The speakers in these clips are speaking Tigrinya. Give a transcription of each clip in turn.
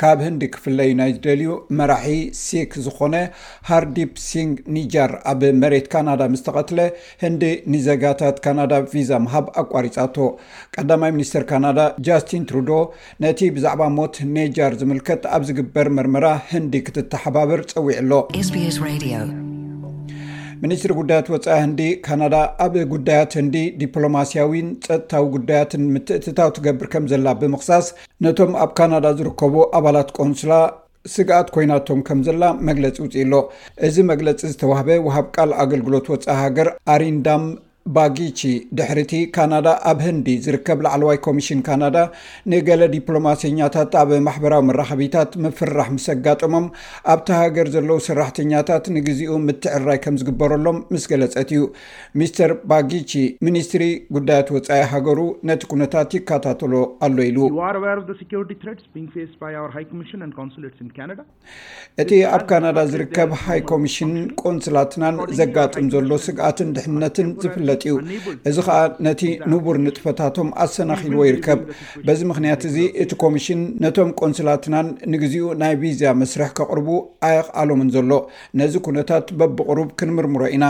ካብ ህንዲ ክፍለዩ ናይ ዝደልዩ መራሒ ሲክ ዝኾነ ሃርዲፕ ሲንግ ኒጃር ኣብ መሬት ካናዳ ምስ ተቐትለ ህንዲ ንዜጋታት ካናዳ ቪዛ ምሃብ ኣቋሪፃቶ። ቀዳማይ ሚኒስትር ካናዳ ጃስቲን ትሩዶ ነቲ ብዛዕባ ሞት ኔጃር ዝምልከት ኣብ ዝግበር መርመራ ህንዲ ክትተሓባብር ፀዊዑ ኣሎ። ሚኒስትሪ ጉዳያት ወፃኢ ህንዲ ካናዳ ኣብ ጉዳያት ህንዲ ዲፕሎማስያዊን ፀጥታዊ ጉዳያትን ምትእትታው ትገብር ከም ዘላ ብምክሳስ ነቶም ኣብ ካናዳ ዝርከቡ ኣባላት ቆንስላ ስግኣት ኮይናቶም ከም ዘላ መግለፂ ውፅኢሎ። እዚ መግለፂ ዝተዋህበ ወሃብ ቃል ኣገልግሎት ወፃኢ ሃገር ኣሪንዳም ባጊቺ ድሕሪቲ ካናዳ ኣብ ህንዲ ዝርከብ ላዕለዋይ ኮሚሽን ካናዳ ንገለ ዲፕሎማሰኛታት ኣብ ማሕበራዊ መራኸቢታት ምፍርራሕ ምስ ኣጋጠሞም ኣብቲ ሃገር ዘለዉ ሰራሕተኛታት ንግዚኡ ምትዕርራይ ከም ዝግበረሎም ምስ ገለፀት እዩ ሚስተር ባጊቺ ሚኒስትሪ ጉዳያት ወፃኢ ሃገሩ ነቲ ኩነታት ይከታተሎ ኣሎ ኢሉ እቲ ኣብ ካናዳ ዝርከብ ሃይ ኮሚሽንን ቆንስላትናን ዘጋጥም ዘሎ ስግኣትን ድሕነትን ዝፍለጥ እዩ እዚ ከዓ ነቲ ንቡር ንጥፈታቶም ኣሰናኺልዎ ይርከብ በዚ ምክንያት እዚ እቲ ኮሚሽን ነቶም ቆንስላትናን ንግዜኡ ናይ ቪዛ መስርሕ ከቕርቡ ኣየኽኣሎምን ዘሎ ነዚ ኩነታት በብቕሩብ ክንምርምሮ ኢና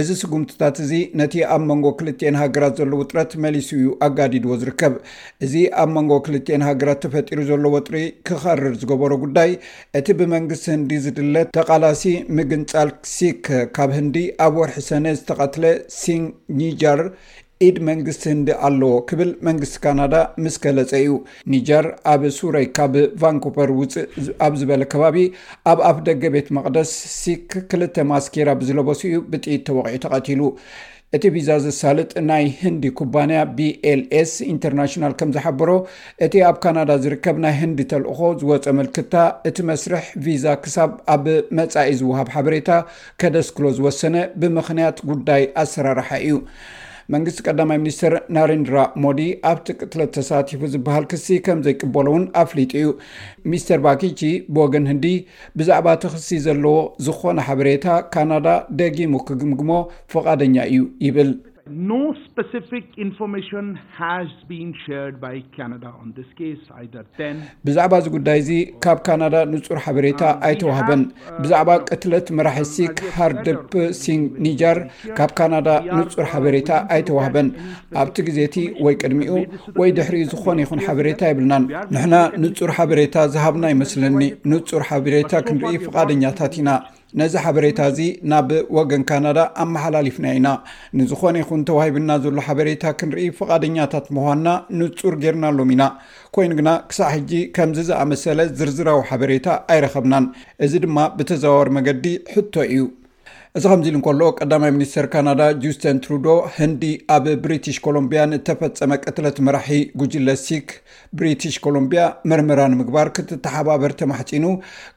እዚ ስጉምትታት እዚ ነቲ ኣብ መንጎ ክልትኤን ሃገራት ዘሎ ውጥረት መሊሱ እዩ ኣጋዲድዎ ዝርከብ እዚ ኣብ መንጎ ክልትኤን ሃገራት ተፈጢሩ ዘሎ ወጥሪ ክኸርር ዝገበሮ ጉዳይ እቲ ብመንግስቲ ህንዲ ዝድለ ተቓላሲ ምግንፃል ክሲክ ካብ ህንዲ ኣብ ወርሒ ሰነ ዝተቐትለ ሲንግ ኒጃር ኢድ መንግስቲ ህንዲ ኣለዎ ክብል መንግስቲ ካናዳ ምስ ገለጸ እዩ። ኒጀር ኣብ ሱረይ ካብ ቫንኩቨር ውፅእ ኣብ ዝበለ ከባቢ ኣብ ኣፍ ደገ ቤት መቕደስ ሲክ ክልተ ማስኬራ ብዝለበሱ እዩ ብጥይት ተወቒዑ ተቐቲሉ። እቲ ቪዛ ዘሳልጥ ናይ ህንዲ ኩባንያ ቢኤልኤስ ኢንተርናሽናል ከም ዝሓበሮ እቲ ኣብ ካናዳ ዝርከብ ናይ ህንዲ ተልእኾ ዝወፀ ምልክታ እቲ መስርሕ ቪዛ ክሳብ ኣብ መፃኢ ዝወሃብ ሓበሬታ ከደስክሎ ዝወሰነ ብምኽንያት ጉዳይ ኣሰራርሓ እዩ። መንግስቲ ቀዳማይ ሚኒስትር ናሬንድራ ሞዲ ኣብቲ ቅትለት ተሳቲፉ ዝበሃል ክሲ ከም ዘይቅበሎ እውን ኣፍሊጡ እዩ። ሚስተር ባኪቺ ብወገን ህንዲ ብዛዕባ እቲ ክሲ ዘለዎ ዝኾነ ሓበሬታ ካናዳ ደጊሙ ክግምግሞ ፍቓደኛ እዩ ይብል። No specific information has been shared by Canada on this case either then. ብዛዕባ እዚ ጉዳይ እዚ ካብ ካናዳ ንጹር ሓበሬታ ኣይተዋህበን። ብዛዕባ ቅትለት መራሒ ሲክ ሃርድፕ ሲንግ ኒጃር ካብ ካናዳ ንጹር ሓበሬታ ኣይተዋህበን። ኣብቲ ግዜ እቲ ወይ ቅድሚኡ ወይ ድሕሪኡ ዝኾነ ይኹን ሓበሬታ የብልናን። ንሕና ንጹር ሓበሬታ ዝሃብና ይመስለኒ። ንጹር ሓበሬታ ክንርኢ ፍቓደኛታት ኢና። ነዚ ሓበሬታ እዚ ናብ ወገን ካናዳ ኣመሓላሊፍናዮ ኢና። ንዝኾነ ይኹን ተዋሂብና ዘሎ ሓበሬታ ክንርኢ ፍቓደኛታት ምዃንና ንጹር ጌርናሎም ኢና። ኮይኑ ግና ክሳዕ ሕጂ ከምዚ ዝኣመሰለ ዝርዝራዊ ሓበሬታ ኣይረኸብናን፣ እዚ ድማ ብተዘዋዋሪ መገዲ ሕቶ እዩ። እዚ ከምዚ ኢሉ እንከሎ፣ ቀዳማይ ሚኒስተር ካናዳ ጁስተን ትሩዶ፣ ህንዲ ኣብ ብሪቲሽ ኮሎምብያ ንእተፈጸመ ቅትለት መራሒ ጉጅለ ሲክ ብሪቲሽ ኮሎምቢያ መርመራ ንምግባር ክትተሓባበር ተማሕፂኑ፣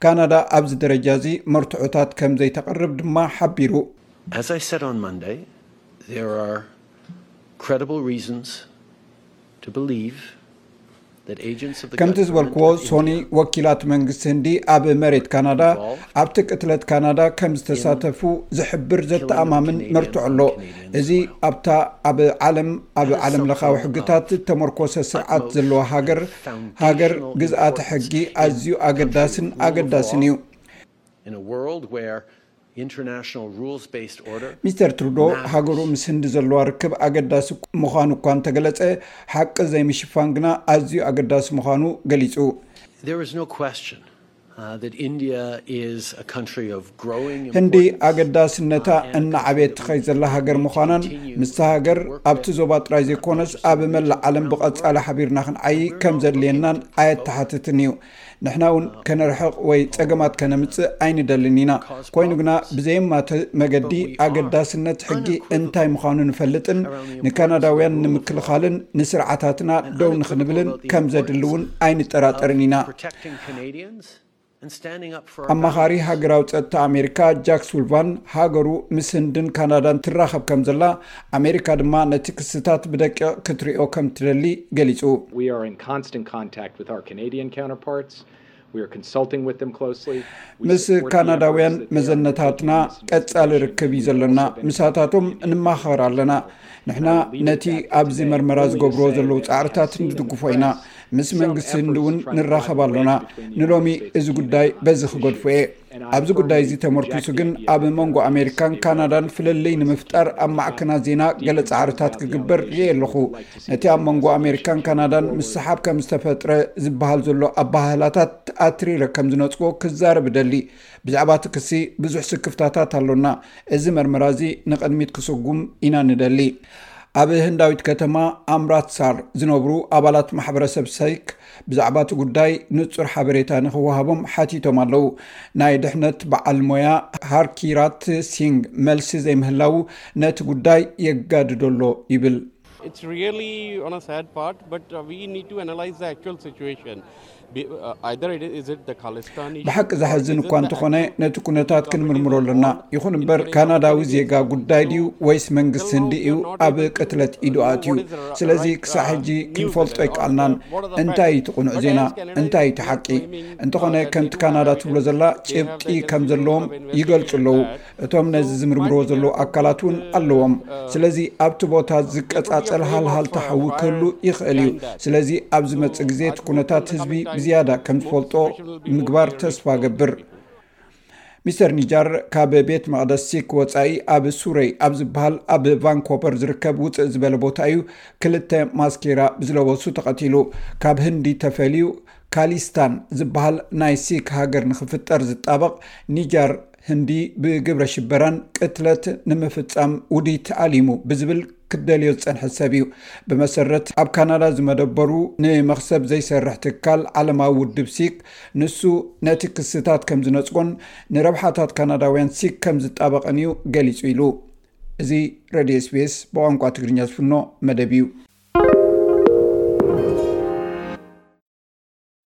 ካናዳ ኣብዚ ደረጃ እዚ መርትዖታት ከም ዘይተቕርብ ድማ ሓቢሩ። As I said on Monday, there are credible reasons to believe that agents of the ከምቲ government ዝበልክዎ of ሶኒ India ወኪላት መንግስቲ ህንዲ ኣብ መሬት ካናዳ ኣብቲ ቅትለት ካናዳ ከም ዝተሳተፉ ዝሕብር ዘተኣማምን መርትዖ ኣሎ። እዚ ኣብታ ኣብ ዓለም ኣብ ዓለም ለኻዊ ሕግታት እተመርኮሰ ስርዓት ዘለዋ ሃገር ሃገር ግዝኣተ ሕጊ ኣዝዩ ኣገዳስን ኣገዳስን እዩ። ሚስተር ትሩዶ ሃገሩ ምስ ህንዲ ዘለዋ ርክብ ኣገዳሲ ምዃኑ እኳ እንተገለጸ ሓቂ ዘይምሽፋን ግና ኣዝዩ ኣገዳሲ ምዃኑ ገሊጹ። ህንዲ ኣገዳስነታ እናዓበየት ትኸይድ ዘላ ሃገር ምዃናን ምስታ ሃገር ኣብቲ ዞባ ጥራይ ዘይኮነስ ኣብ መላእ ዓለም ብቐጻሊ ሓቢርና ክንዓይ ከም ዘድልየናን ኣየተሓትትን እዩ። ንሕና እውን ከነርሕቕ ወይ ጸገማት ከነምጽእ ኣይንደልን ኢና፣ ኰይኑ ግና ብዘየማትእ መገዲ ኣገዳስነት ሕጊ እንታይ ምዃኑ ንፈልጥን ንካናዳውያን ንምክልኻልን ንስርዓታትና ደው ንኽንብልን ከም ዘድሊ እውን ኣይንጠራጠርን ኢና። ኣማኻሪ ሃገራዊ ጸጥታ ኣሜሪካ ጃክ ሱልቫን፣ ሃገሩ ምስ ህንድን ካናዳን ትራኸብ ከም ዘላ፣ ኣሜሪካ ድማ ነቲ ክስታት ብደቂቕ ክትሪኦ ከም ትደሊ ገሊጹ። ምስ ካናዳውያን መዘነታትና ቀጻሊ ርክብ እዩ ዘሎና፣ ምሳታቶም ንማኸር ኣለና። ንሕና ነቲ ኣብዚ መርመራ ዝገብርዎ ዘለዉ ፃዕርታት ንድግፎ ኢና ምስ መንግስቲ ህንዲ እውን ንራኸብ ኣሎና ንሎሚ እዚ ጉዳይ በዚ ክገድፎ እየ ኣብዚ ጉዳይ እዚ ተመርኪሱ ግን ኣብ መንጎ ኣሜሪካን ካናዳን ፍለልይ ንምፍጣር ኣብ ማዕከናት ዜና ገለ ፃዕርታት ክግበር ርኤ ኣለኹ ነቲ ኣብ መንጎ ኣሜሪካን ካናዳን ምስሓብ ከም ዝተፈጥረ ዝበሃል ዘሎ ኣባህላታት ኣትሪረ ከም ዝነፅጎ ክዛረብ እደሊ ብዛዕባ እቲ ክሲ ብዙሕ ስክፍታታት ኣሎና፣ እዚ መርመራ እዚ ንቕድሚት ክስጉም ኢና ንደሊ። ኣብ ህንዳዊት ከተማ ኣምራትሳር ዝነብሩ ኣባላት ማሕበረሰብ ሰይክ ብዛዕባ እቲ ጉዳይ ንጹር ሓበሬታ ንክወሃቦም ሓቲቶም ኣለው። ናይ ድሕነት በዓል ሞያ ሃርኪራት ሲንግ መልሲ ዘይምህላዉ ነቲ ጉዳይ የጋድዶ ኣሎ ይብል። It's really on a sad part, but uh, we need to analyze the actual situation. ብሓቂ ዘሕዝን እኳ እንተኾነ ነቲ ኩነታት ክንምርምሮ ኣለና ይኹን እምበር ካናዳዊ ዜጋ ጉዳይ ድዩ ወይስ መንግስቲ ህንዲ እዩ ኣብ ቅትለት ኢዱ ኣትዩ ስለዚ ክሳዕ ሕጂ ክንፈልጦ ኣይከኣልናን እንታይ እዩ ትቕኑዕ ዜና እንታይ እዩ ትሓቂ እንተኾነ ከምቲ ካናዳ ትብሎ ዘላ ጭብጢ ከም ዘለዎም ይገልፁ ኣለዉ እቶም ነዚ ዝምርምርዎ ዘለዉ ኣካላት እውን ኣለዎም። ስለዚ ኣብቲ ቦታ ዝቀፃፀል ሃልሃልታ ሓዊ ክህሉ ይኽእል እዩ። ስለዚ ኣብ ዝመፅእ ግዜ እቲ ኩነታት ህዝቢ ብዝያዳ ከም ዝፈልጦ ምግባር ተስፋ እገብር። ሚስተር ኒጃር ካብ ቤት መቕደስ ሲክ ወፃኢ ኣብ ሱረይ ኣብ ዝበሃል ኣብ ቫንኮቨር ዝርከብ ውፅእ ዝበለ ቦታ እዩ ክልተ ማስኬራ ብዝለበሱ ተቐቲሉ። ካብ ህንዲ ተፈልዩ ካሊስታን ዝበሃል ናይ ሲክ ሃገር ንክፍጠር ዝጣበቕ ኒጃር ህንዲ ብግብረ ሽበራን ቅትለት ንምፍፃም ውዲት ኣሊሙ ብዝብል ክትደልዮ ዝፀንሐት ሰብ እዩ። ብመሰረት ኣብ ካናዳ ዝመደበሩ ንመኽሰብ ዘይሰርሕ ትካል ዓለማዊ ውድብ ሲክ ንሱ ነቲ ክስታት ከም ዝነፅጎን ንረብሓታት ካናዳውያን ሲክ ከም ዝጣበቕን እዩ ገሊፁ ኢሉ። እዚ ረድዮ ስቤስ ብቋንቋ ትግርኛ ዝፍኖ መደብ እዩ።